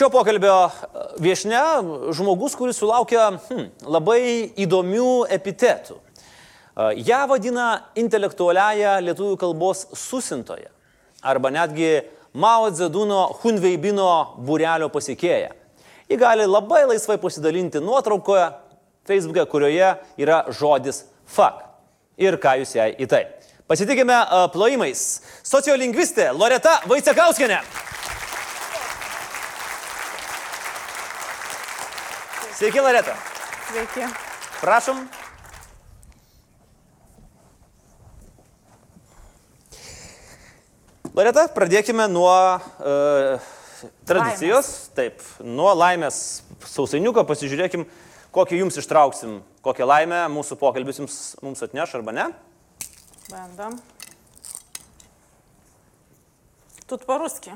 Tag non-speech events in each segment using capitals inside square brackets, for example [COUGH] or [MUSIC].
Šio pokalbio e, viešne žmogus, kuris sulaukia hmm, labai įdomių epitetų. E, Ja vadina intelektualiaja lietuvių kalbos susintoje arba netgi Mao Zedūno Hunveibino būrelio pasikėja. Ji gali labai laisvai pasidalinti nuotraukoje Facebook'e, kurioje yra žodis fuck. Ir ką jūs jai į tai. Pasitikime uh, plojimais. Sociolingvistė Loreta Vaicekauskenė. Sveiki, Loreta. Sveiki. Prašom. Loreta, pradėkime nuo uh, tradicijos. Laimės. Taip, nuo laimės sausainiuko pasižiūrėkim, kokį jums ištrauksim, kokią laimę mūsų pokalbis jums, mums atneš arba ne. Bandom. Тут по-русски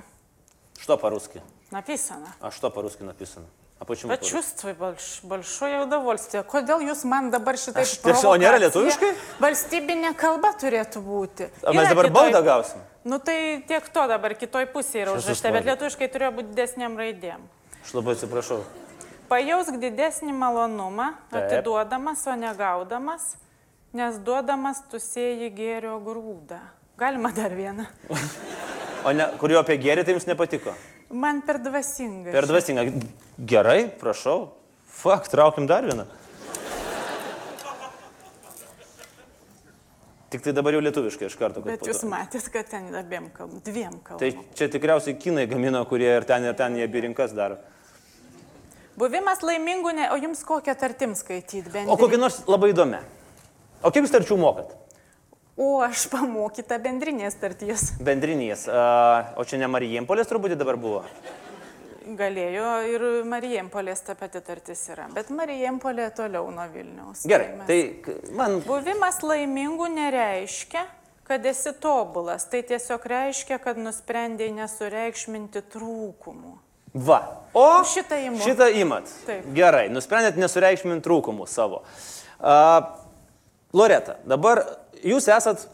Что по-русски? написано. А что по-русски написано? А почему по-русски? Почувствуй больш, большое удовольствие. Kodėl jūs man dabar šitai Aš tiesiog- o nėra lietuviškai? Valstybinė kalba turėtų būti. A mes Yra dabar kitoj- baudą gausim? Nu tai tiek to dabar kitoj pusėje yra Jėzus užrašyta, bet Marija. lietuviškai turėjo būti didesniam raidėm. Aš labai atsiprašau. Pajausk didesnį malonumą, Taip. atiduodamas, o negaudamas, nes duodamas tu sėji gėrio grūdą. Galima dar vieną. O ne, kurio apie gėrį tai jums nepatiko? Man per dvasinga. Per dvasingą. Gerai, prašau. Fak, traukim dar vieną. Tik tai dabar jau lietuviškai iš karto. Bet jūs matėt, kad ten abiem kalbom, dviem kalbom. Tai čia tikriausiai kinai gamino, kurie ir ten, ir ten jie birinkas daro. Buvimas laimingu, ne, o jums kokią tartim skaityti bent? O kokia nors labai įdomi. O kiek jūs tarčių mokat? O aš pamokyta bendrinės tarties. Bendrinės. O čia ne Marijampolės turbūt dabar buvo. Galėjo ir Marijampolės ta pati tartis yra, bet Marijampolė toliau nuo Vilniaus. Gerai, mes- tai k- man Buvimas laimingu nereiškia, kad esi tobulas. Tai tiesiog reiškia, kad nusprendėjai nesureikšminti trūkumų. Va. O Šitą imu. Šitą imat. Taip. Gerai, nusprendėt nesureikšminti trūkumų savo. Uh, Loreta, dabar jūs esat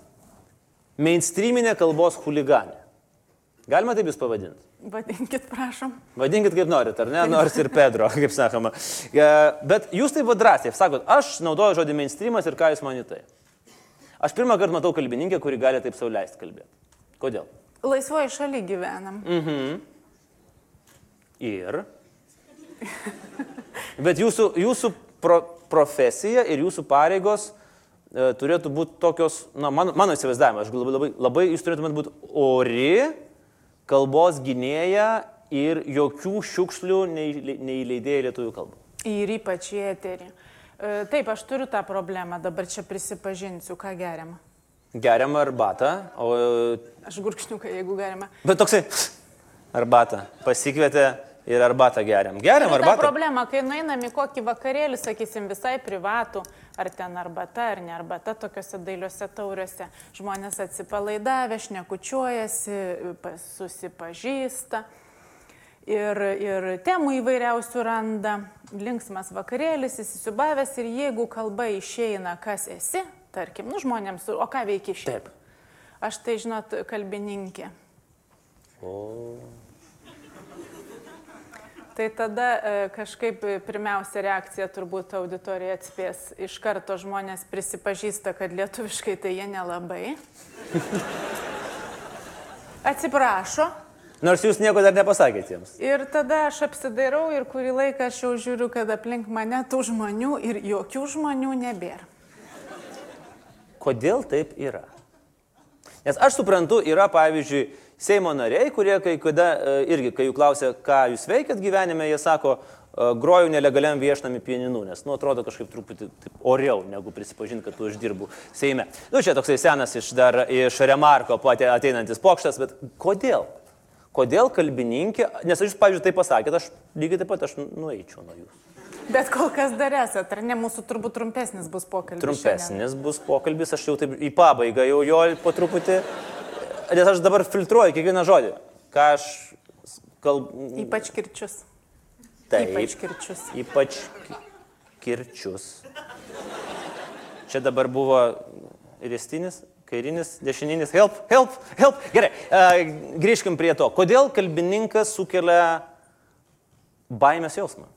mainstreaminė kalbos huliganė. Galima taip jūs pavadinti? Vadinkit, prašom. Vadinkit kaip norit, ar ne? Nors ir Pedro, [LAUGHS] kaip sakoma. Bet jūs taip drąsiai sakot, aš naudoju žodį mainstreamas ir ką jūs manite tai? Aš pirmą kartą matau kalbininkę, kuri gali taip sauliaisti kalbėti. Kodėl? Laisvoji šaly gyvenam. Mm. Ir. Bet jūsų, jūsų pro, profesija ir jūsų pareigos turėtų būti tokios, na, mano, mano įsivaizdavimas, aš labai, labai, labai jūs turėtumėte būti ori, kalbos gynėja ir jokių šiukšlių neįle- neįleidėja į lietuvių kalbą. Ir ypač į eterį. E, Taip, aš turiu tą problemą, dabar čia prisipažinsiu, ką geriam. Geriam arbatą, o... Aš gurkšniuką, jeigu galima. Bet toksai arbatą. Pasikvietė ir arbatą geriam. Geriam Ta arbatą. problema, kai nueinam į kokį vakarėlį, sakysim, visai privatų, ar ten arbata, ar ne arbata, tokiuose dailiuose tauriuose, žmonės atsipalaidavę, šnekučiuojasi, susipažįsta. Ir, ir temų įvairiausių randa, linksmas vakarėlis, įsisubavęs ir jeigu kalba išeina, kas esi, tarkim, nu žmonėms, o ką veikia šiaip. Taip. Aš tai, žinot, kalbininkė. O. Tai tada e, kažkaip e, pirmiausia reakcija turbūt auditorija atspės. Iš karto žmonės prisipažįsta, kad lietuviškai tai jie nelabai. Atsiprašo. Nors jūs nieko dar nepasakėte jiems. Ir tada aš apsidairau ir kurį laiką aš jau žiūriu, kad aplink mane tų žmonių ir jokių žmonių nebėra. Kodėl taip yra? Nes aš suprantu, yra pavyzdžiui Seimo nariai, kurie kai kada e, irgi, kai jų klausia, ką jūs veikiat gyvenime, jie sako, e, groju nelegaliam viešnami pieninu, nes, nu, atrodo kažkaip truputį taip, oriau, negu prisipažinti, kad tu uždirbu Seime. Nu, čia toksai senas iš dar iš Remarko ateinantis pokštas, bet kodėl? Kodėl kalbininkė, nes aš jūs, pavyzdžiui, tai pasakėt, aš lygiai taip pat aš nueičiau nuo jūsų. Bet kol kas dar esate, ar ne mūsų turbūt trumpesnis bus pokalbis. šiandien. Trumpesnis bus pokalbis, aš jau taip į pabaigą jau jo po truputį, nes aš dabar filtruoju kiekvieną žodį. Ką aš kalbu. Ypač kirčius. Taip, Ypač kirčius. Ypač ki- kirčius. Čia dabar buvo ristinis, kairinis, dešininis. Help, help, help. Gerai, uh, grįžkim prie to. Kodėl kalbininkas sukelia baimės jausmą.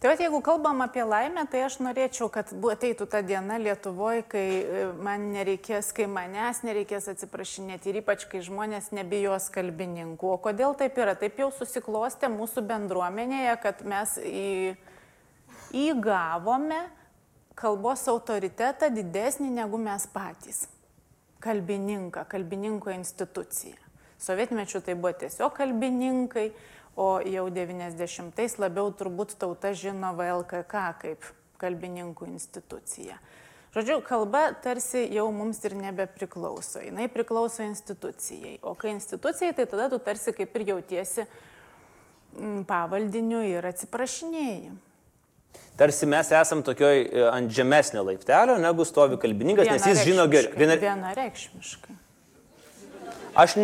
Tai va, jeigu kalbam apie laimę, tai aš norėčiau, kad ateitų ta diena Lietuvoje, kai e, man nereikės, kai manęs nereikės atsiprašinėti ir ypač, kai žmonės nebijos kalbininkų. O kodėl taip yra? Taip jau susiklostė mūsų bendruomenėje, kad mes į, įgavome kalbos autoritetą didesnį negu mes patys. Kalbininką, kalbininko instituciją. Sovietmečių tai buvo tiesiog kalbininkai, o jau 90-ais labiau turbūt tauta žino VLKK kaip kalbininkų instituciją. Žodžiu, kalba tarsi jau mums ir nebepriklauso, jinai priklauso institucijai. O kai institucijai, tai tada tu tarsi kaip ir jautiesi mm, pavaldiniu ir atsiprašinėjai. Tarsi mes esam tokioj e, ant žemesnio laiptelio, negu stovi kalbininkas, nes jis žino geriau. Viena... Viena... Vienareikšmiškai. Aš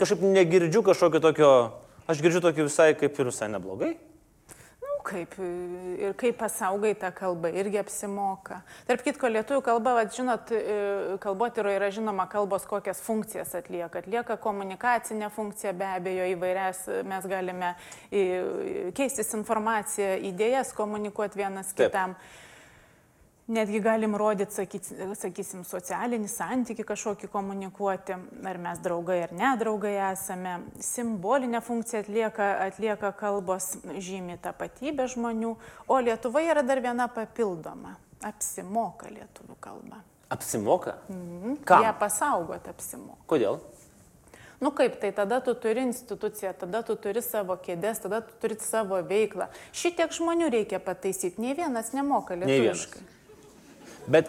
kažkaip negirdžiu kažkokio tokio, aš girdžiu tokį visai kaip ir visai neblogai. Nu, kaip ir kaip pasaugai tą kalbą, irgi apsimoka. Tarp kitko, lietuvių kalba, vad, žinot, e, kalbotyroje yra žinoma kalbos, kokias funkcijas atlieka. Atlieka komunikacinę funkciją, be abejo, įvairias mes galime e, keistis informaciją, idėjas komunikuoti vienas Taip. kitam. Netgi galim rodyti, sakysim, socialinį santyki kažkokį komunikuoti, ar mes draugai ar nedraugai esame. Simbolinę funkciją atlieka, atlieka kalbos žymi tapatybė žmonių, o Lietuvoje yra dar viena papildoma. Apsimoka lietuvių kalba. Apsimoka? Mhm. Kam? Ją pasaugot apsimoka. Kodėl? Nu kaip, tai tada tu turi instituciją, tada tu turi savo kėdės, tada tu turi savo veiklą. Šitiek žmonių reikia pataisyti, nei vienas nemoka Nei vienas. Bet,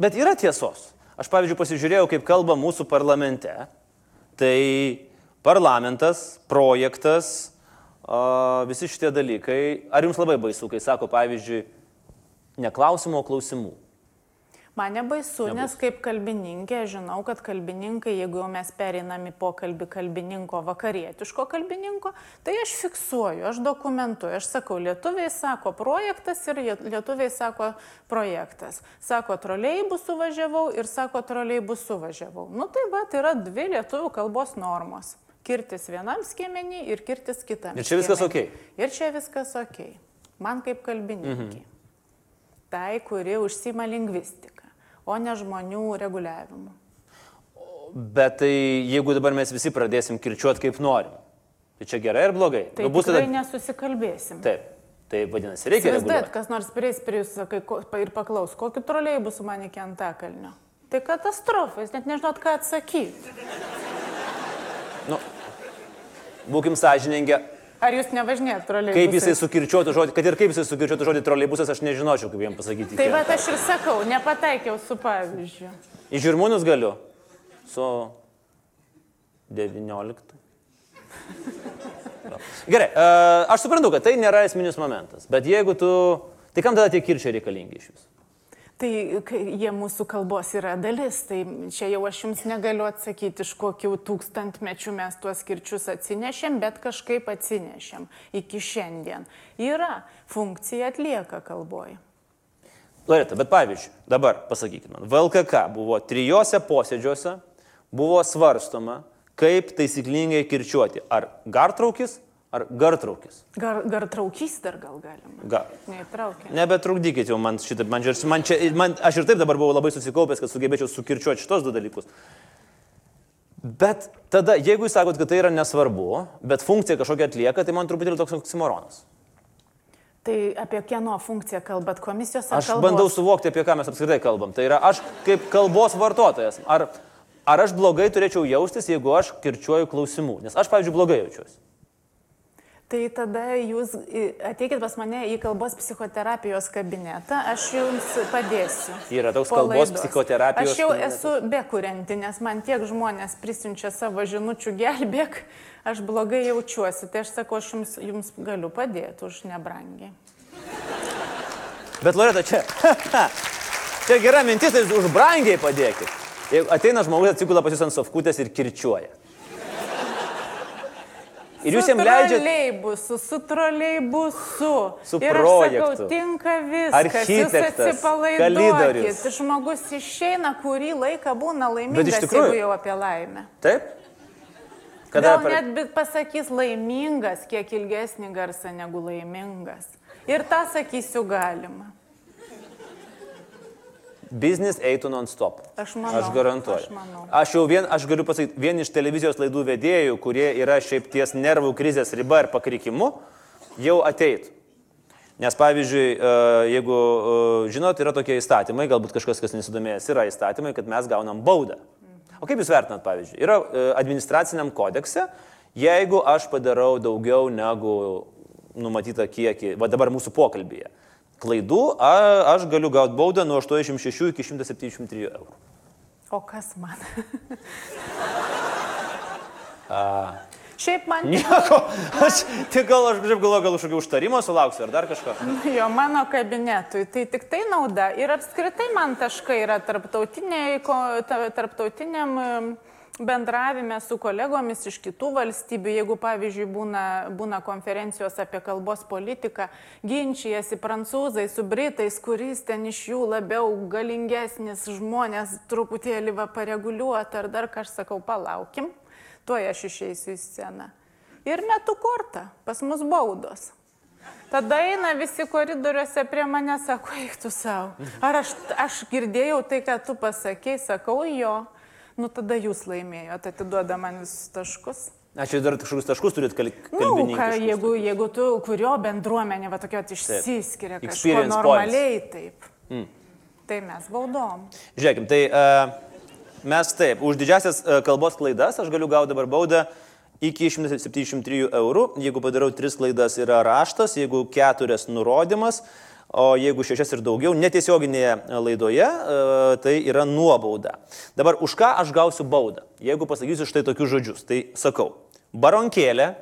bet yra tiesos. Aš, pavyzdžiui, pasižiūrėjau, kaip kalba mūsų parlamente. Tai parlamentas, projektas, visi šitie dalykai. Ar jums labai baisu, kai sako, pavyzdžiui, ne klausimų, o klausimų? Man nebaisu, Nebaisu. nes kaip kalbininkė žinau, kad kalbininkai, jeigu jau mes pereinam į pokalbį kalbininko, vakarietiško kalbininko, tai aš fiksuoju, aš dokumentuoju, aš sakau, lietuviai sako projektas ir lietuviai sako projektas. Sako, troliai bus suvažiavau ir sako, troliai bus suvažiavau. Nu tai va, tai yra dvi lietuvių kalbos normos. Kirtis vienam skiemenį ir kirtis kitam. Ir čia viskas skiemeny. okei? Ir čia viskas ok. Man kaip kalbininkė. Mhm. Tai, kuri užsima lingvistiką, o ne žmonių reguliavimu. Bet tai jeigu dabar mes visi pradėsim kirčiuoti kaip norim, tai čia gerai ar blogai? Tai Nu, bus tada... nesusikalbėsim. Taip. Tai vadinasi, reikia Įsivaizduojat, kas nors prieis prie jūsų ko- ir paklaus, kokiu troliai bus man iki antakalnio. Tai katastrofa, jūs net nežinot, ką atsakyti. Nu, būkim sąžiningi, Ar jūs nevažinėjat troliai? kaip jisai sukirčiuotų žodį, kad ir kaip jisai sukirčiuotų žodį troleibusas, aš nežinočiau, kaip jam pasakyti. Tai va, aš ir sakau, nepataikiau su pavyzdžiu. Į žirmūnus galiu. Su 19. Gerai, e, aš suprantu, kad tai nėra esminis momentas, bet jeigu tu... Tai kam tada tie kirčiai reikalingi iš jūsų? Tai jie mūsų kalbos yra dalis, tai čia jau aš jums negaliu atsakyti, iš kokių tūkstantmečių mes tuos kirčius atsinešėm, bet kažkaip atsinešėm iki šiandien. Yra, funkcija atlieka kalboje. Loreta, bet pavyzdžiui, dabar pasakykime, VLKK buvo trijose posėdžiuose, buvo svarstoma, kaip taisyklingai kirčiuoti. Ar gartraukis, ar gartraukis. Gar, gar traukys dar gal galima. Ga. Neįtraukia. Nebetrukdykit jau man šitą, man, čia- man čia, man, aš ir taip dabar buvau labai susikaupęs, kad sugebėčiau sukirčiuoti šitos du dalykus. Bet tada, jeigu jūs sakot, kad tai yra nesvarbu, bet funkcija kažkokia atlieka, tai man truputėlį toks oksimoronas. Tai apie kieno funkciją kalbat komisijos ar Aš kalbos? bandau suvokti, apie ką mes apskritai kalbam. Tai yra aš kaip kalbos vartotojas. Ar, ar aš blogai turėčiau jaustis, jeigu aš kirčiuoju klausimų? Nes aš, pavyzdžiui, blogai jaučiuosi. Tai tada jūs ateikit pas mane į kalbos psichoterapijos kabinetą, aš jums padėsiu. Yra toks kalbos psichoterapijos Aš jau esu bekurianti, nes man tiek žmonės prisiunčia savo žinučių gelbėk, aš blogai jaučiuosi. Tai aš sakau, aš jums, jums galiu padėti už nebrangiai. Bet Loreta, čia, [LAUGHS] čia gera mintis, tai jūs už brangiai padėkit. Jeigu ateina žmogus, atsigula pas jūs ant sofkutės ir kirčiuoja. Ir jūs jam leidžiate Troleibusu, su troleibusu. Su ir aš projektu. sakau, tinka viskas. Jūs atsipalaidokit. kalidorius. Žmogus išeina, kurį laiką būna Bet laimingas, iš tikrųjų- jau apie laimę. Taip? Kada Gal per- net pasakys laimingas, kiek ilgesnį garsą negu laimingas. Ir tą sakysiu galima. Biznis eitų non-stop. Aš manau, Aš garantuoju. aš manau. Aš jau vien, aš galiu pasakyti, vien iš televizijos laidų vedėjų, kurie yra šiaip ties nervų krizės riba ir pakrikimu, jau ateitų. Nes pavyzdžiui, e, jeigu, e, žinot, yra tokie įstatymai, galbūt kažkas, kas nesidomėjęs, yra įstatymai, kad mes gaunam baudą. O kaip jūs vertinat, pavyzdžiui, yra e, administraciniam kodekse, jeigu aš padarau daugiau negu numatyta kiekį, va dabar mūsų pokalbėje, klaidų, a, aš galiu gauti baudą nuo 86 iki 173 eurų. O kas man? Šiaip man, [LAUGHS] Nieko, aš tik gal aš galvoju, gal kažkokio užtarimo sulauksiu ar dar kažko. jo mano kabinetui, tai tik tai nauda. Ir apskritai man taškai yra tarptautiniai tarptautiniam bendravime su kolegomis iš kitų valstybių. Jeigu, pavyzdžiui, būna, būna konferencijos apie kalbos politiką, ginčijasi prancūzai su britais, kuris ten iš jų labiau galingesnis žmonės truputėlį va pareguliuoti ar dar kažką sakau, palaukim, tuo aš išeisiu į sceną. Ir metu kortą, pas mus baudos. Tada eina visi koridoriuose prie mane, sako, eik tu savo. Ar aš, aš girdėjau tai, ką tu pasakėjai, sakau jo. Nu tada jūs laimėjote, atiduoda man visus taškus. Aš čia dar kažkokius taškus turit kal Na, nu, ką, jeigu, jeigu tu, kurio bendruomenė va tokia išsiskiria Experience normaliai, taip. Mm. Tai mes baudom. Žiūrėkim, tai uh, mes taip, už didžiasias uh, kalbos klaidas aš galiu gauti dabar baudą iki 173 eurų. Jeigu padarau tris klaidas yra raštas, jeigu keturias nurodymas, o jeigu šešias ir daugiau netiesioginėje laidoje, uh, tai yra nuobauda. Dabar už ką aš gausiu baudą? Jeigu pasakysiu štai tokius žodžius, tai sakau, baronkėlė,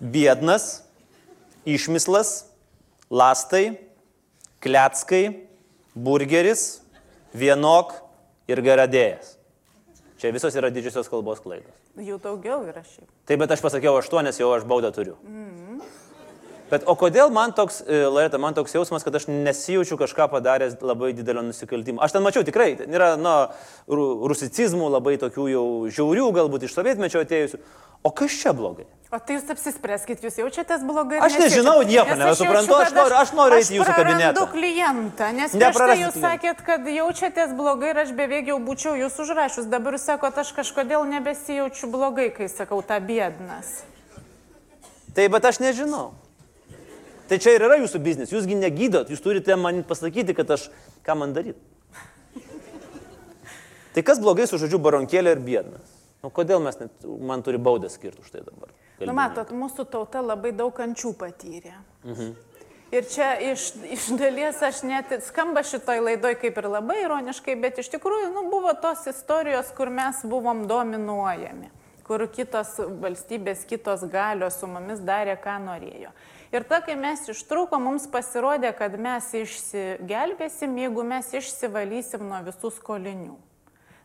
biednas, išmislas, lastai, kleckai, burgeris, vienok ir garadėjas. Čia visos yra didžiosios kalbos klaidos. Jų daugiau yra šiaip. Taip, bet aš pasakiau aštuonias, jau aš baudą turiu. Bet o kodėl man toks, e, Loreta, man toks jausmas, kad aš nesijaučiu kažką padaręs labai didelio nusikaltimo. Aš ten mačiau tikrai, ten yra, na, ru- rusicizmų labai tokių jau žiaurių, galbūt iš sovietmečio atėjusių. O kas čia blogai? O tai jūs apsispręskit, jūs jaučiatės blogai? Aš nežinau nieko, Nes nesuprantu, aš kad noriu- aš noriu eiti jūsų kabinetą. Aš klientą, nes prieš tai jūs sakėt, kad jaučiatės blogai ir aš beveik jau būčiau jūs užrašus. Dabar jūs sakote, aš kažkodėl nebesijaučiu blogai, kai sakau tą biednas. Tai bet aš nežinau. Tai čia ir yra jūsų biznis, jūsgi negydot, jūs turite man pasakyti, kad aš ką man daryti. Tai kas blogai su žodžiu baronkėlė ir biednas? Nu, kodėl mes net, man turi baudą skirti už tai dabar? Na, matot, mūsų tauta labai daug kančių patyrė. Mhm. Ir čia iš, iš dalies aš net skamba šitoj laidoj kaip ir labai ironiškai, bet iš tikrųjų nu, buvo tos istorijos, kur mes buvom dominuojami, kur kitos valstybės, kitos galios su mumis darė, ką norėjo. Ir ta, kai mes ištrūkom, mums pasirodė, kad mes išsigelbėsim, jeigu mes išsivalysim nuo visų skolinių.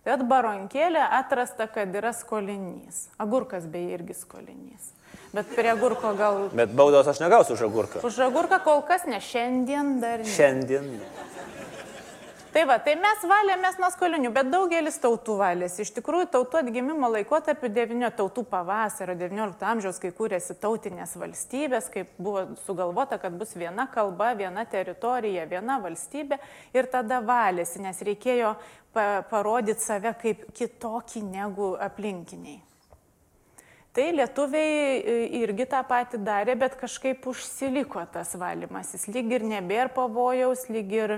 Bet baronkėlė atrasta, kad yra skolinys. Agurkas beje irgi skolinys. Bet prie agurko gal... Bet baudos aš negausiu už agurką. Už agurką kol kas ne, šiandien dar ne. Šiandien. Tai va, tai mes valėmės nuo skolinių, bet daugelis tautų valėsi. Iš tikrųjų, tautų atgimimo laikotarpiu 9 tautų pavasario 19 amžiaus, kai kūrėsi tautinės valstybės, kai buvo sugalvota, kad bus viena kalba, viena teritorija, viena valstybė ir tada valėsi, nes reikėjo pa parodyti save kaip kitokį negu aplinkiniai. Tai lietuviai e, irgi tą patį darė, bet kažkaip užsiliko tas valymasis. Lyg ir nebėra pavojaus, lyg ir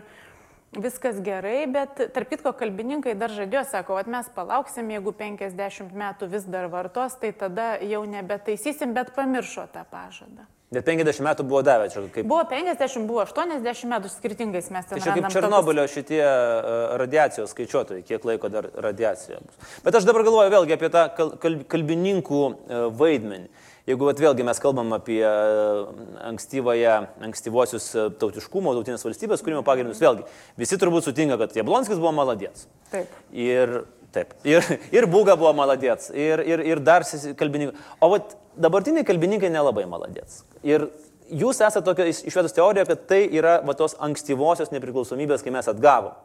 viskas gerai, bet tarp kitko kalbininkai dar žadėjo, sako, kad mes palauksim, jeigu 50 metų vis dar vartos, tai tada jau nebetaisysim, bet pamiršo tą pažadą. Net 50 metų buvo davę, čia kaip, Buvo 50, buvo 80 metų skirtingais mes ten tai čia kaip randam tokius- Černobilio šitie e, radiacijos skaičiuotojai, kiek laiko dar radiacija bus. Bet aš dabar galvoju vėlgi apie tą kal- kal- kalbininkų e, vaidmenį. Jeigu vat, vėlgi mes kalbam apie e, ankstyvuosius e, tautiškumo, tautinės valstybės kūrimo pagrindus, vėlgi visi turbūt sutinka, kad Jablonskis buvo maladėts. Taip. Ir taip. Ir, ir Būga buvo maladėts. Ir, ir, ir dar kalbininkai. O vat, dabartiniai kalbininkai nelabai maladėts. Ir jūs esate tokia išvedus teorija, kad tai yra va, tos ankstyvosios nepriklausomybės, kai mes atgavom.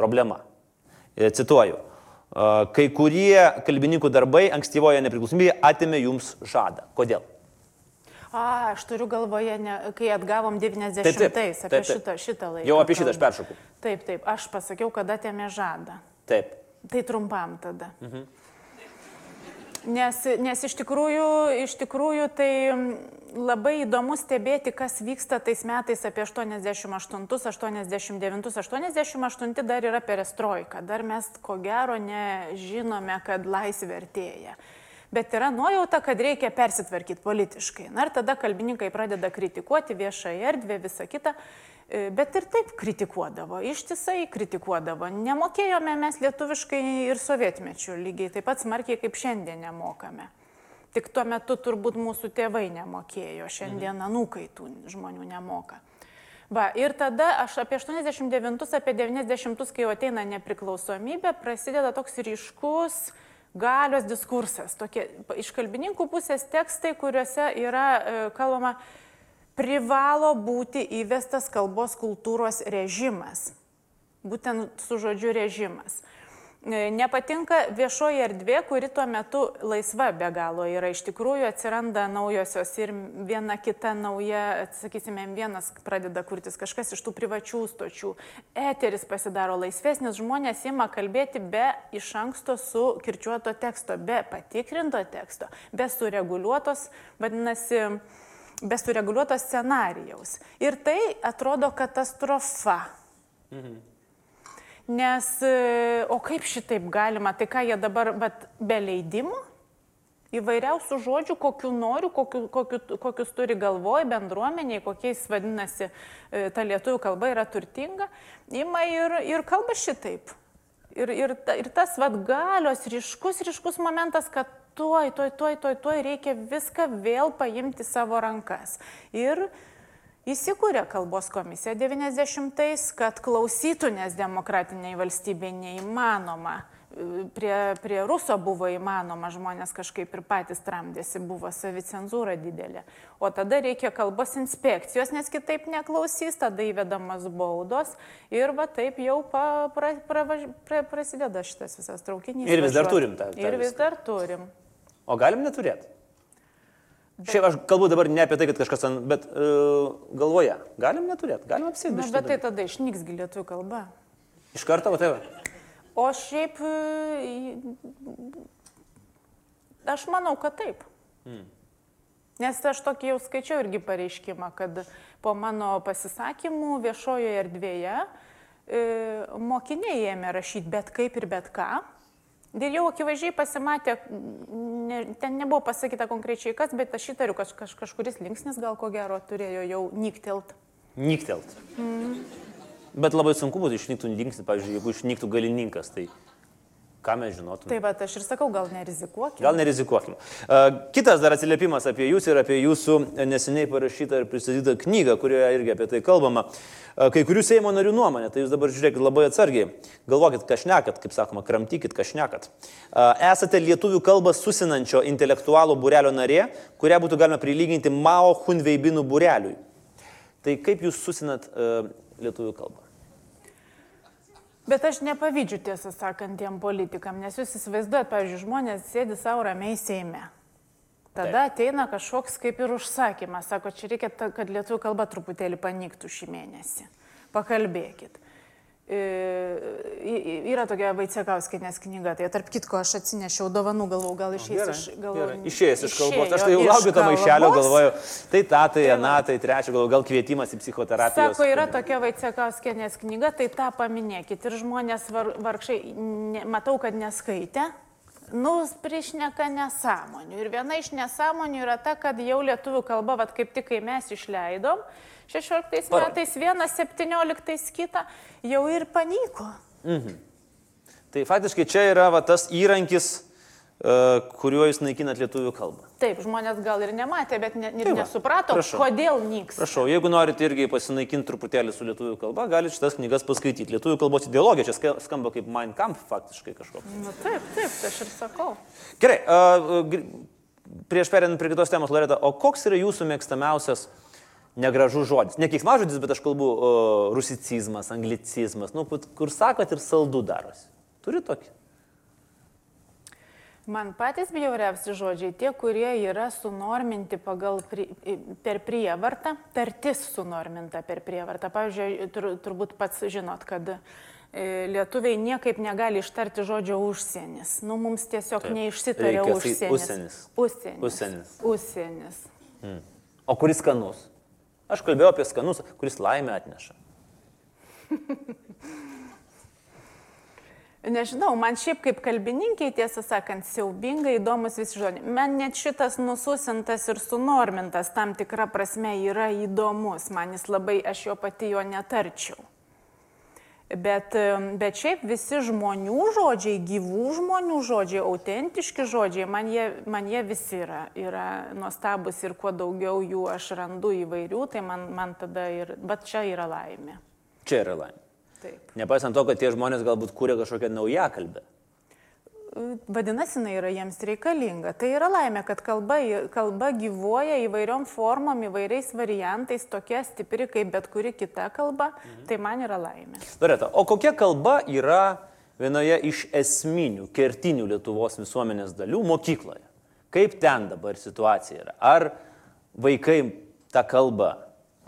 Problema. E, Cituoju. Kai kurie kalbininkų darbai ankstyvoje nepriklausomybėje atėmė jums žadą. Kodėl? A, aš turiu galvoje, ne, kai atgavom 90-ais, Taip, taip, apie taip, taip. šitą, šitą laiką. Jau apie šitą aš kalbu. peršoku. Taip, taip, aš pasakiau, kad atėmė žadą. Taip. Tai trumpam tada. Mhm. Nes, nes iš, tikrųjų, iš tikrųjų tai mm, labai įdomu stebėti, kas vyksta tais metais apie 88, 89, 88 dar yra perestroika, dar mes ko gero nežinome, kad laisvė artėja. Bet yra nuojauta, kad reikia persitvarkyti politiškai. Na ir tada kalbininkai pradeda kritikuoti viešą erdvę, visą kitą. E, Bet ir taip kritikuodavo, ištisai kritikuodavo. Nemokėjome mes lietuviškai ir sovietmečių lygiai taip pat smarkiai kaip šiandien nemokame. Tik tuo metu turbūt mūsų tėvai nemokėjo, šiandien anūkai tų žmonių nemoka. Va, ir tada aš apie 89, apie 90, kai jau ateina nepriklausomybė, prasideda toks ryškus galios diskursas. Tokie iš kalbininkų pusės tekstai, kuriuose yra e, kalbama, privalo būti įvestas kalbos kultūros režimas. Būtent su žodžiu režimas. E, Nepatinka viešoji erdvė, kuri tuo metu laisva be galo yra. Iš tikrųjų atsiranda naujosios ir viena kita nauja, sakysime, vienas pradeda kurtis kažkas iš tų privačių stočių. Eteris pasidaro laisvesnis, žmonės ima kalbėti be iš anksto sukirčiuoto teksto, be patikrinto teksto, be sureguliuotos, vadinasi, be sureguliuoto scenarijaus. Ir tai atrodo katastrofa. Mhm. Nes, e, o kaip šitaip galima, tai ką jie dabar, bet be leidimų, įvairiausių žodžių, kokiu noriu, kokiu, kokiu, kokius turi galvoj bendruomeniai, kokiais vadinasi e, ta lietuvių kalba yra turtinga, ima ir, ir kalba šitaip. Ir, ir, ir tas vad galios ryškus, ryškus momentas, kad tuoj, tuoj, tuoj, tuoj, tuoj reikia viską vėl paimti savo rankas. Ir Įsikūrė kalbos komisija 90-ais, kad klausytų, nes demokratiniai valstybė neįmanoma. Prie, prie Ruso buvo įmanoma, žmonės kažkaip ir patys tramdėsi, buvo savicenzūra didelė. O tada reikia kalbos inspekcijos, nes kitaip neklausys, tada įvedamas baudos ir va taip jau pa, pra, pra, pra, prasideda šitas visas traukinys. Ir vis dar turim tą- tą Ir vis viską. dar turim. O galim neturėti? Šiaip aš kalbu dabar ne apie tai, kad kažkas, ten, bet uh, galvoje. Galim neturėti, galim Na, apsėdėti. bet tai tada išnyks lietuvių kalba. Iš karto, o va. O šiaip, e, aš manau, kad taip. Hmm. Nes aš tokį jau skaičiau irgi pareiškimą, kad po mano pasisakymų viešojoje erdvėje e, mokiniai ėmė rašyti bet kaip ir bet ką. Ir jau akivaizdžiai pasimatė, ne, ten nebuvo pasakyta konkrečiai kas, bet aš įtariu, kad kaž, kažkuris linksnis gal ko gero turėjo jau nyktelt. Nyktelt. Bet labai sunku būtų išnyktų dingsti, pavyzdžiui, jeigu išnyktų galininkas, tai ką mes žinotume. Tai va, aš ir sakau, gal nerizikuokime. Gal nerizikuokim. Uh, Kitas dar atsiliepimas apie jūs ir apie jūsų neseniai parašytą ir pristatytą knygą, kurioje irgi apie tai kalbama. Uh, Kai kurių Seimo narių nuomonė, tai jūs dabar žiūrėkit labai atsargiai. Galvokit, ką šnekat, kaip sakoma, kramtykit, ką šnekat. Uh, Esate lietuvių kalbą susinančio intelektualų būrelio narė, kurią būtų galima prilyginti Mao Hunveibinų būreliui. Tai kaip jūs susinat lietuvių kalbą? Bet aš nepavydžiu tiesą sakant tiem politikam, nes jūs įsivaizduojat, pavyzdžiui, žmonės sėdi savo ramiai Seime. Tada Taip. ateina kažkoks kaip ir užsakymas, sako, čia reikia, kad lietuvių kalba truputėlį paniktų šį mėnesį. Pakalbėkit. Yra tokia Vaicekauskinės knyga, tai tarp kitko aš atsinešiau dovanų, galvau, gal išeis iš... galvojau, Išėjęs iš kalbos. Aš tai jau laukiu to maišelio, galvoju, tai tą, tai aną, tai trečią, galvoju, gal kvietimas į psichoterapiją. Sako, yra tokia Vaicekauskinės knyga, tai tą paminėkit. Ir žmonės var, vargšai, ne, matau, kad neskaitė. Nu, priešneka nesąmonių. Ir viena iš nesąmonių yra ta, kad jau lietuvių kalba, vad kaip tik kai mes išleidom, 16 Parodė. metais vieną, 17 kitą, jau ir panyko. Tai faktiškai čia yra va, tas įrankis, uh, kuriuo jūs naikinat lietuvių kalbą. Taip, žmonės gal ir nematė, bet ne, ir Tai va, nesuprato, prašau. kodėl nyks. Prašau, jeigu norite irgi pasinaikinti truputėlį su lietuvių kalba, galite šitas knygas paskaityti. Lietuvių kalbos ideologija čia ska- skamba kaip Mein Kampf faktiškai kažkoks. Nu, taip, taip, tai aš ir sakau. Gerai, uh, prieš perinant prie kitos temos, Loreta, o koks yra jūsų mėgstamiausias negražus žodis? Ne keiksmažodis, bet aš kalbu uh, rusicizmas, anglicizmas, nu, kur- sakot ir saldu darosi. Turi tokį? Man patys bjauriausi žodžiai, tie, kurie yra sunorminti pagal pri, per prievartą, tartis sunorminta per prievartą. Pavyzdžiui, tur, turbūt pats žinot, kad e, lietuviai niekaip negali ištarti žodžio užsienis. Nu, mums tiesiog Taip. neišsitarė užsienis. užsienis. Užsienis. Užsienis. Užsienis. O kuris skanus? Aš kalbėjau apie skanus, kuris laimę atneša. [LAUGHS] Nežinau, man šiaip kaip kalbininkiai, tiesą sakant, siaubingai įdomus visi žodžiai. Man net šitas nususintas ir sunormintas tam tikra prasme yra įdomus, man jis labai, aš jo pati jo netarčiau. Bet, bet šiaip visi žmonių žodžiai, gyvų žmonių žodžiai, autentiški žodžiai, man jie, man jie visi yra, yra nuostabus ir kuo daugiau jų aš randu įvairių, tai man, man tada ir, bet čia yra laimė. Čia yra laimė. Taip. Nepaisant to, kad tie žmonės galbūt kūrė kažkokią naują kalbę. Vadinasi, jinai yra jiems reikalinga. Tai yra laimė, kad kalba, kalba gyvuoja įvairiom formom, įvairiais variantais, tokia stipri kaip bet kuri kita kalba. Mhm. Tai man yra laimė. Loreta, o kokia kalba yra vienoje iš esminių, kertinių Lietuvos visuomenės dalių mokykloje? Kaip ten dabar situacija yra? Ar vaikai tą kalbą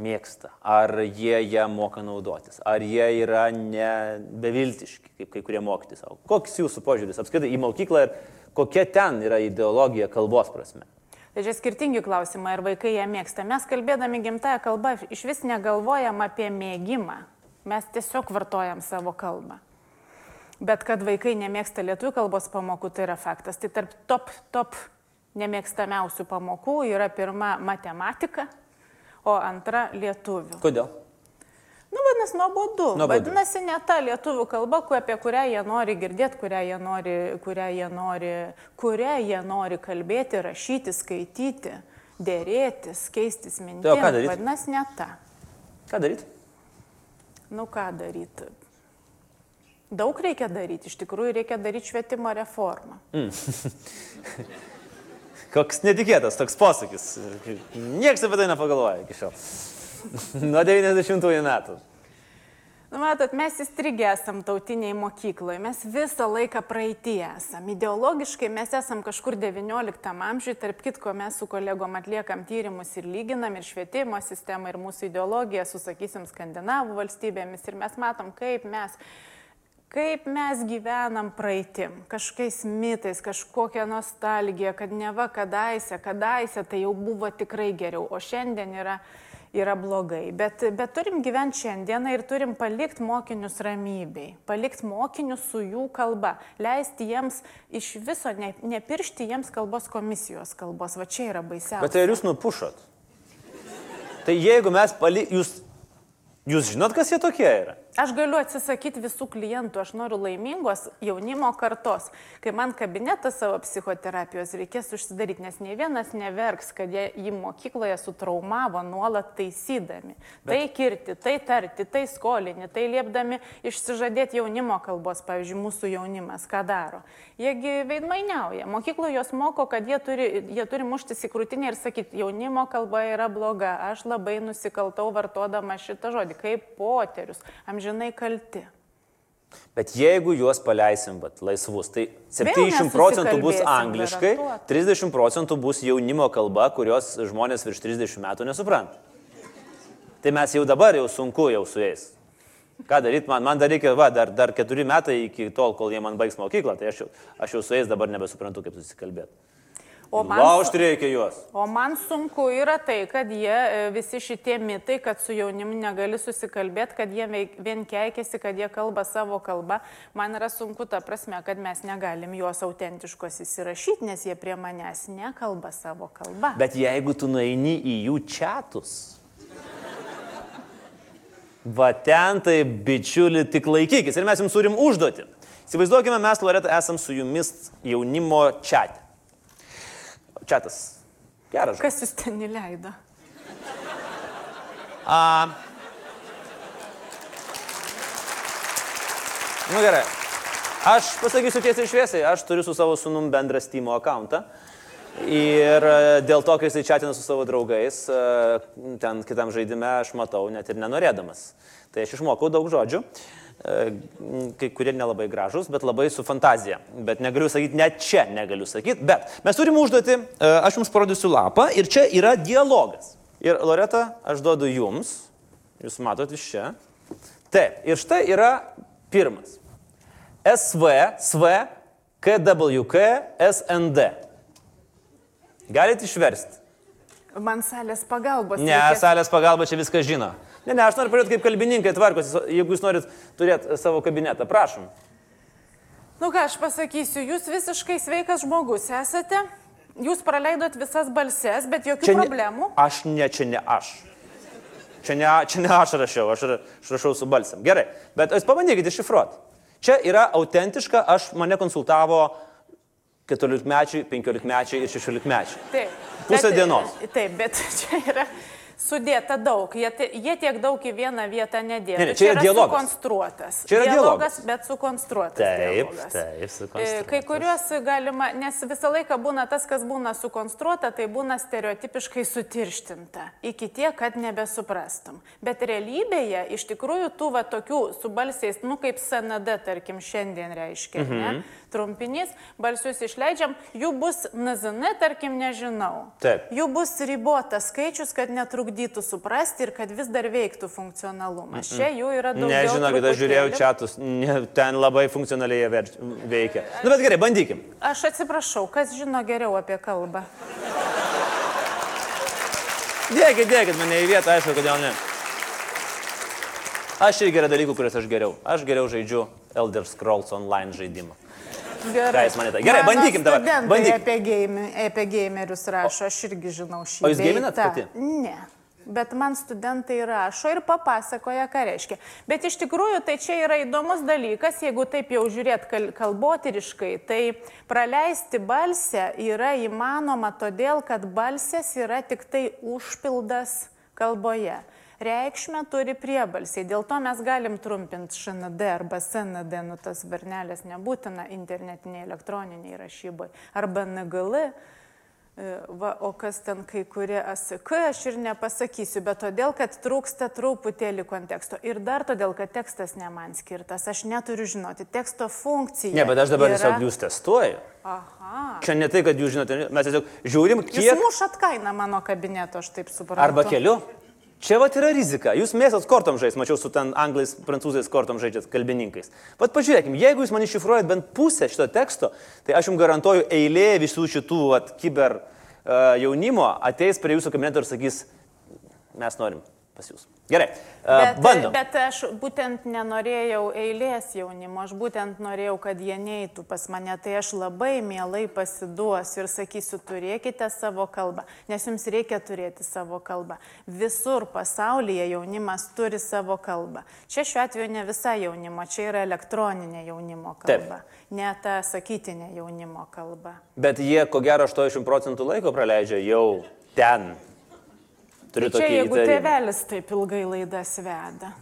mėgsta, ar jie ją moka naudotis, ar jie yra ne beviltiški, kaip kai kurie mokyti savo. Koks jūsų požiūris apskritai į mokyklą ir kokia ten yra ideologija kalbos prasme? Tai čia skirtingi klausimai, ar vaikai ją mėgsta. Mes kalbėdami gimtają kalbą iš vis negalvojam apie mėgimą. Mes tiesiog vartojam savo kalbą. Bet kad vaikai nemėgsta lietuvių kalbos pamokų, tai yra faktas. Tai tarp top, top nemėgstamiausių pamokų yra pirma matematika, o antra lietuvių. Kodėl? Nu, vadinasi, nuobodu. Vadinasi, ne ta lietuvių kalba, apie kurią jie nori girdėti, kurią jie nori, kurią jie nori, kurią jie nori kalbėti, rašyti, skaityti, dėrėtis, keistis mintimis. Tai? Vadinasi, ne ta. Ką daryti? Nu, ką daryti? Daug reikia daryti, iš tikrųjų reikia daryti švietimo reformą. [LAUGHS] Koks netikėtas toks posakis. Niekas apie tai nepagalvoja iki šiol. Nuo 90-ųjų metų. Nu, matot, mes įstrigę esam tautiniai mokykloje, mes visą laiką praeitie esam. Ideologiškai mes esam kažkur XIX amžiuje, tarp kitko mes su kolegom atliekam tyrimus ir lyginam ir švietimo sistemą, ir mūsų ideologiją su, sakysim, skandinavų valstybėmis ir mes matom, kaip mes kaip mes gyvenam praeitim, kažkokiais mitais, kažkokia nostalgija, kad ne va kadaise, kadaise tai jau buvo tikrai geriau, o šiandien yra, yra blogai. Bet, bet turim gyventi šiandieną ir turim palikti mokinius ramybei, palikti mokinius su jų kalba, leisti jiems iš viso, ne, nepiršti jiems kalbos komisijos kalbos, va čia yra baisiausia. Bet tai ar jūs nupušot? Tai jeigu mes pali... Jūs, jūs žinot, kas jie tokie yra? Aš galiu atsisakyti visų klientų, aš noriu laimingos jaunimo kartos. Kai man kabinetą savo psichoterapijos reikės užsidaryti, nes ne vienas neverks, kad jie jį mokykloje sutraumavo nuolat taisydami. Bet... Tai kirti, tai tarti, tai skolinti, tai liepdami išsižadėti jaunimo kalbos, pavyzdžiui, mūsų jaunimas, ką daro. Jiegi veidmainiauja. Mokykloje jos moko, kad jie turi, jie turi muštis į krūtinę ir sakyti, jaunimo kalba yra bloga, aš labai nusikaltau vartodama šitą žodį, kaip poterius. Am amžinai kalti. Bet jeigu juos paleisim vat, laisvus, tai Vėl 70 procentų bus angliškai, garantuota. 30 procentų bus jaunimo kalba, kurios žmonės virš 30 metų nesupranta. Tai mes jau dabar jau sunku jau su jais. Ką daryti, man, man dar reikia, va, dar, dar keturi metai iki tol, kol jie man baigs mokyklą, tai aš jau, aš jau su jais dabar nebesuprantu, kaip susikalbėti. O man, Laužti reikia juos. o man sunku yra tai, kad jie e, visi šitie mitai, kad su jaunimu negali susikalbėti, kad jie vien keikiasi, kad jie kalba savo kalbą. Man yra sunku ta prasme, kad mes negalim juos autentiškos įsirašyti, nes jie prie manęs nekalba savo kalbą. Bet jeigu tu nueini į jų čatus, va ten tai bičiuli tik laikykis ir mes jums turim užduoti. Įsivaizduokime, mes, Loreta, esam su jumis jaunimo čate. Čatas. Geras. Kas jūs ten įleido? A... Nu gerai. Aš pasakysiu tiesiai šviesiai, aš turiu su savo sunum bendrą Steam akantą. Ir e, dėl to, kai jisai chatina su savo draugais, e, ten kitam žaidime aš matau net ir nenorėdamas. Tai aš išmokau daug žodžių. e, kai kurie nelabai gražus, bet labai su fantazija. Bet negaliu sakyti, net čia negaliu sakyti. Bet mes turime užduoti, e, aš jums parodysiu lapą ir čia yra dialogas. Ir Loreta, aš duodu jums, jūs matote iš čia. Taip, ir štai yra pirmas. SV, SV, KWK, SND. Galite išversti. Man salės pagalbos. Ne, reikės. salės pagalba čia viską žino. Ne, ne, aš noriu parodyti, kaip kalbininkai tvarkosi, jeigu jūs norit turėti savo kabinetą. Prašom. Nu ką aš pasakysiu, jūs visiškai sveikas žmogus esate, jūs praleidot visas balses, bet jokių Čia ne, problemų. aš ne, čia ne aš. Čia ne, čia ne aš rašiau, aš, ra- aš rašau su balsiam. Gerai, bet jūs pabandykite iššifruoti. Čia yra autentiška, aš mane konsultavo 14 mečiai, 15 mečiai ir 16 mečiai. Taip. Pusę Bet- dienos. Taip, bet [LAUGHS] čia yra sudėta daug. Jie, jie tiek daug į vieną vietą nedėjo. Ne, ne, čia yra dialogas. sukonstruotas. Čia yra dialogas, bet sukonstruotas. Taip, dialogas. taip, E, sukonstruotas. Kai kuriuos galima, nes visą laiką būna tas, kas būna sukonstruota, tai būna stereotipiškai sutirštinta. Iki tiek, kad nebesuprastum. Bet realybėje iš tikrųjų tų va tokių su balsiais, nu kaip SND, tarkim, šiandien reiškia, mhm. ne? Trumpinys, balsius išleidžiam, jų bus NZN, tarkim, nežinau. Taip. Jų bus ribotas skaičius, kad netrukdytų suprasti ir kad vis dar veiktų funkcionalumas. Čia jų yra daugiau. Nežinokit, aš žiūrėjau čatus, ne, ten labai funkcionaliai jie veikia. Na, bet gerai, bandykim. Aš atsiprašau, kas žino geriau apie kalbą? Dėkit, dėkit mane į vietą, aišku, kodėl ne. Aš irgi yra dalykų, kuriuos aš geriau. Aš geriau žaidžiu Elder Scrolls online žaidimą. Gerai. jūs manėte? Gerai, bandykim dabar, Bandyk. bandyk. Apie, game, apie gamerius rašo, aš irgi žinau šį. O jūs tą. pati? Ne. Bet man studentai rašo ir papasakoja, ką reiškia. Bet iš tikrųjų tai čia yra įdomus dalykas, jeigu taip jau žiūrėt kal kalbotyriškai, tai praleisti balsę yra įmanoma todėl, kad balsės yra tik tai užpildas kalboje. Reikšmę turi priebalsiai, dėl to mes galim trumpinti ŠND arba SND, nu tas varnelės nebūtina internetiniai elektroniniai rašybai, arba NGL. E, Va, o kas ten kai kurie ASK, aš ir nepasakysiu, bet todėl, kad trūksta truputėlį konteksto. Ir dar todėl, kad tekstas ne man skirtas. Aš neturiu žinoti teksto funkciją. Ne, bet aš dabar yra... tiesiog jūs testuoju. Aha. Čia ne tai, kad jūs žinote, mes tiesiog žiūrim, Jūs kiek... mušat kainą mano kabineto, aš taip suprantu. Arba keliu. Čia va yra rizika. Jūs mėsat kortom žais, mačiau su ten anglais, prancūzais kortom žaidžiat kalbininkais. Pat pažiūrėkime, jeigu jūs man iššifruojat bent pusę šito teksto, tai aš jums garantuoju, eilė visų šitų vat, kiber uh, jaunimo ateis prie jūsų kabineto ir sakys, mes norim pas jūs. Gerai, Bet, bandom. bet aš būtent nenorėjau eilės jaunimo, aš būtent norėjau, kad jie neitų pas mane, tai aš labai mielai pasiduosiu ir sakysiu, turėkite savo kalbą, nes jums reikia turėti savo kalbą. Visur pasaulyje jaunimas turi savo kalbą. Čia šiuo atveju ne visa jaunimo, čia yra elektroninė jaunimo Taip. kalba, ne ta sakytinė jaunimo kalba. Bet jie, ko gero, 80 procentų laiko praleidžia jau ten. Turiu Tai čia jeigu įtarimą. tėvelis taip ilgai laidas veda.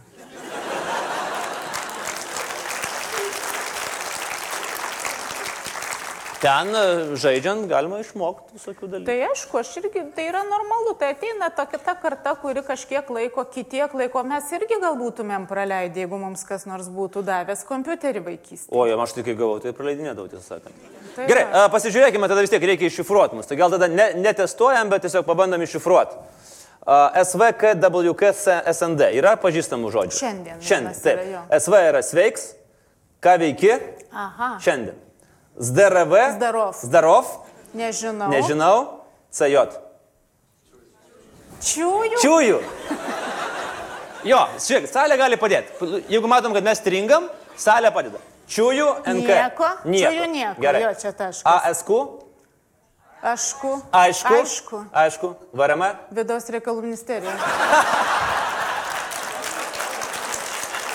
Ten e, žaidžiant galima išmokti visokių dalykų. Tai aišku, aš irgi, tai yra normalu, tai ateina ta kita karta, kuri kažkiek laiko, kitiek laiko mes irgi gal būtumėm praleidę, jeigu mums kas nors būtų davęs kompiuterį vaikystėje. O, jau aš tik kai gavau, tai praleidinėdavau, tiesą sakant. Tai Gerai, a, pasižiūrėkime, tada vis tiek reikia iššifruoti mus. Tai gal tada ne, netestuojam, bet tiesiog pabandom iššifruoti. A, SVK, WK, SND yra pažįstamų žodžių. Šiandien Šiandien. yra Taip. jo. SV yra sveiks, ką veiki Aha, šiandien. ZDRV. Zdarov. Zdarov. nežinau. Nežinau. CJ. Čiūjų. Čiūjų. Jo, žiūrėk, salė gali padėti. Jeigu matom, kad mes stringam, salė padeda. Čiūjų, NK. Nieko. Čiūjų nieko. Gerai. Jo, čia taškas. ASQ. Ašku. Aišku. Aišku. Aišku. VRM. Vidaus reikalų ministerija.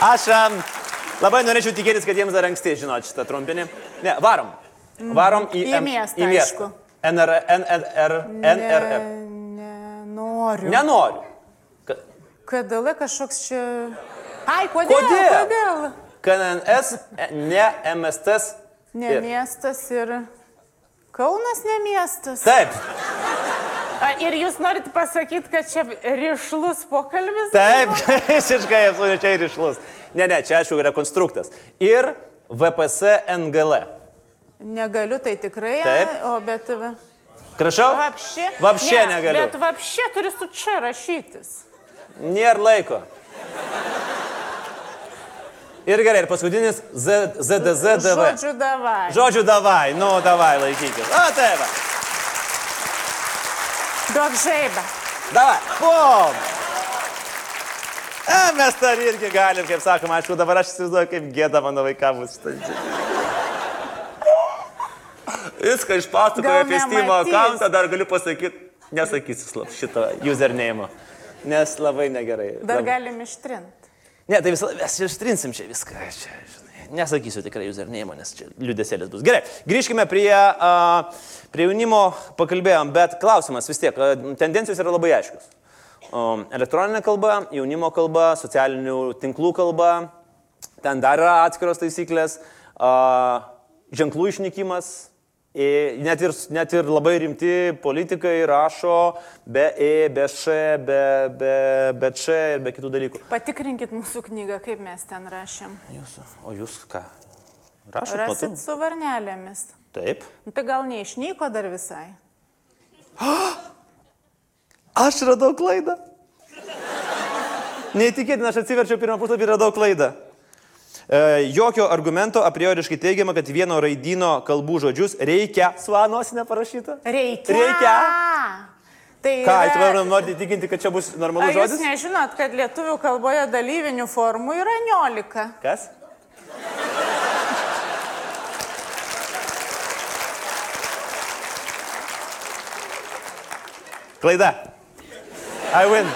Aš am, labai norėčiau tikėtis, kad jiems dar anksti žinot šitą trumpinį. Ne, varom. Varom į, Į miestą, Į miestą. NR, NR. Ne, nenoriu. Nenoriu. Ka- KDL kažkoks čia. Ai, kodėl? Kodėl? Kodėl? KNS, ne MST. Ne Ir- miestas ir Kaunas ne miestas. Taip, A, Ir jūs norit pasakyti, kad čia ryšlus pokalbis? taip, [LAUGHS] visiškai absoliučiai ryšlus. Ne, ne, čia aišku yra konstruktas. Ir VPS NGL. Negaliu, tai tikrai. Taip. O bet... Prašau? Vapšė. Vapšė ne, negaliu. Bet vapšė turi su čia rašytis. Nėra laiko. Ir gerai, ir paskutinis Z- ZDZDV. Žodžiu, davai. Žodžiu, davai, nu, davai, laikykis. O, taip. va. Duok žaibą. Davai, bum. E, mes dar irgi galim, kaip sakoma, aišku, dabar aš įsivaizduoju, kaip gėda mano vaikams. Viską išpasakoju apie Steam accountą, dar galiu pasakyti, nesakysiu šito username, nes labai negerai. Dar galim ištrinti. Ne, tai visą, mes ištrinsim čia viską. Čia, žinai, nesakysiu tikrai username, nes čia liūdėsėlis bus. Gerai, grįžkime prie, uh, prie jaunimo, pakalbėjom, bet klausimas vis tiek, a, tendencijos yra labai aiškios. Um, elektroninė kalba, jaunimo kalba, socialinių tinklų kalba, ten dar yra atskiros taisyklės, uh, ženklų išnykimas, Net ir, net ir labai rimti politikai rašo be E, be Š, be, be, be Č ir be kitų dalykų. Patikrinkit mūsų knygą, kaip mes ten rašėm. Jūsų. O jūs ką? Rašot Rasit matau? su varnelėmis. Taip. Nu, tai gal neišnyko dar visai. [GASPS] Aš radau klaidą. Neįtikėtina, aš atsiverčiau pirmą puslapį ir radau klaidą. E, jokio argumento a prioriškai teigiama, kad vieno raidyno kalbų žodžius reikia. Svanosinė parašyta. Reikia. Reikia. Tai Ką, yra- tu man nori įtikinti, kad čia bus normalus jūs žodis? nežinot, kad lietuvių kalboje dalyvinių formų yra 11? Kas? Klaida. I win.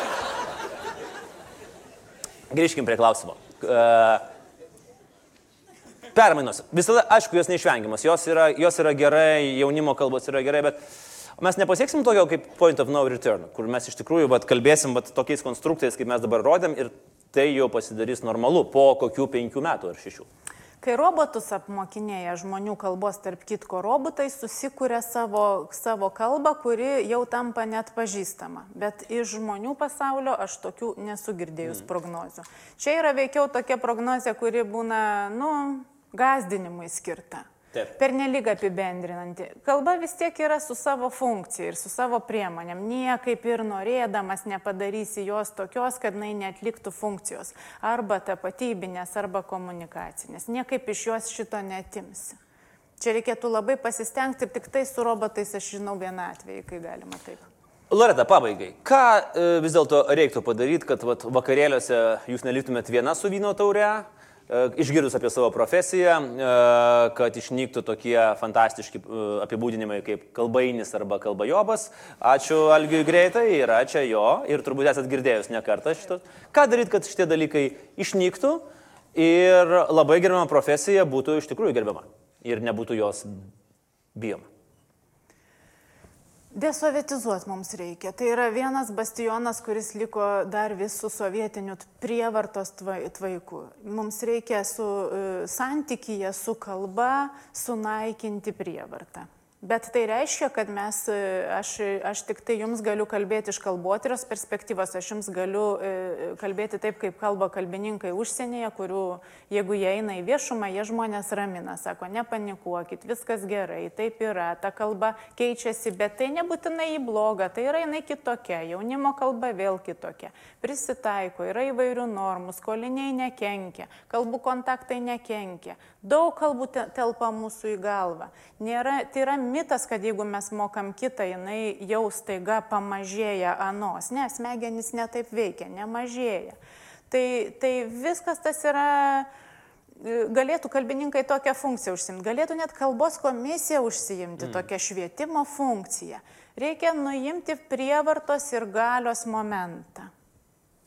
Grįžkim prie klausimo. Uh, permainos. Visada, aišku, jos neišvengiamas. Jos yra, jos yra gerai, jaunimo kalbos yra gerai, bet mes nepasieksim tokio kaip point of no return, kur mes iš tikrųjų vat, kalbėsim vat, tokiais konstruktais, kaip mes dabar rodėm ir tai jau pasidarys normalu po kokių penkių metų ar šešių. Kai robotus apmokinėja žmonių kalbos, tarp kitko, robotai susikuria savo, savo kalbą, kuri jau tampa net pažįstama. Bet iš žmonių pasaulio aš tokių nesu girdėjus prognozių. Čia yra veikiau tokia prognozija, kuri būna, nu, gazdinimui skirta. Taip. Per nelik apibendrinanti. Kalba vis tiek yra su savo funkcija ir su savo priemonėm. Niekaip ir norėdamas nepadarysi jos tokios, kad jinai netliktų funkcijos. Arba tapatybinės, arba komunikacinės. Niekaip iš jos šito netimsi. Čia reikėtų labai pasistengti ir tik tai su robotais aš žinau vieną atvejį, kai galima taip. Loreta, pabaigai. Ką e, vis dėlto reiktų padaryti, kad vat, vakarėliuose jūs neliktumėt viena su vyno taure, išgirdus apie savo profesiją, kad išnyktų tokie fantastiški apibūdinimai kaip kalbainis arba kalbajobas. Ačiū Algiui greitai, yra čia jo ir turbūt esat girdėjus ne kartą šito. Ką daryti, kad šitie dalykai išnyktų ir labai gerbiama profesija būtų iš tikrųjų gerbiama ir nebūtų jos bijoma. Desovietizuoti mums reikia. Tai yra vienas bastionas, kuris liko dar vis su sovietiniu prievartos tvai- tvaiku. Mums reikia su e, santykyje su kalba sunaikinti prievartą. Bet tai reiškia, kad mes, e, aš, aš tik tai jums galiu kalbėti iš kalbotyros perspektyvos, aš jums galiu e, kalbėti taip, kaip kalba kalbininkai užsienyje, kurių, jeigu jie eina į viešumą, jie žmonės ramina, sako, nepanikuokit, viskas gerai, taip yra, ta kalba keičiasi, bet tai nebūtinai į blogą, tai yra jinai kitokia, jaunimo kalba vėl kitokia, prisitaiko, yra įvairių normų, skoliniai nekenkia, kalbų kontaktai nekenkia, daug kalbų te- telpa mūsų į galvą. Nėra, tai yra mitas, kad jeigu mes mokam kitą, jinai jau staiga pamažėja anos. Ne, smegenys netaip veikia, nemažėja. Tai, tai viskas tas yra galėtų kalbininkai tokią funkciją užsimti, galėtų net kalbos komisija užsiimti mm. tokią švietimo funkciją. Reikia nuimti prievartos ir galios momentą.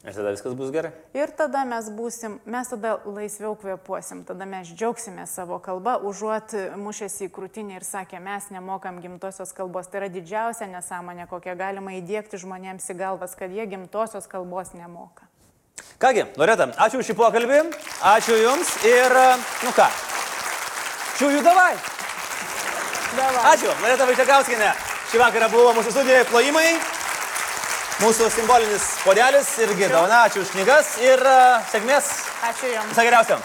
Ir tada viskas bus gerai. Ir tada mes būsim, mes tada laisviau kvepuosim, tada mes džiaugsime savo kalbą, užuot mušęs į krūtinį ir sakė, mes nemokam gimtosios kalbos. Tai yra didžiausia nesąmonė, kokią galima įdėkti žmonėms į galvas, kad jie gimtosios kalbos nemoka. Kągi, Loreta, ačiū už šį pokalbį, ačiū Jums ir, nu ką, čiūjų davai. Davai. Ačiū, Loreta Vaičiakauskinė. Šį vakarą buvo mūsų studijoje plojimai, mūsų simbolinis podelis irgi dovana, ačiū už knygas ir uh, sėkmės Ačiū Jums. Visą geriausią.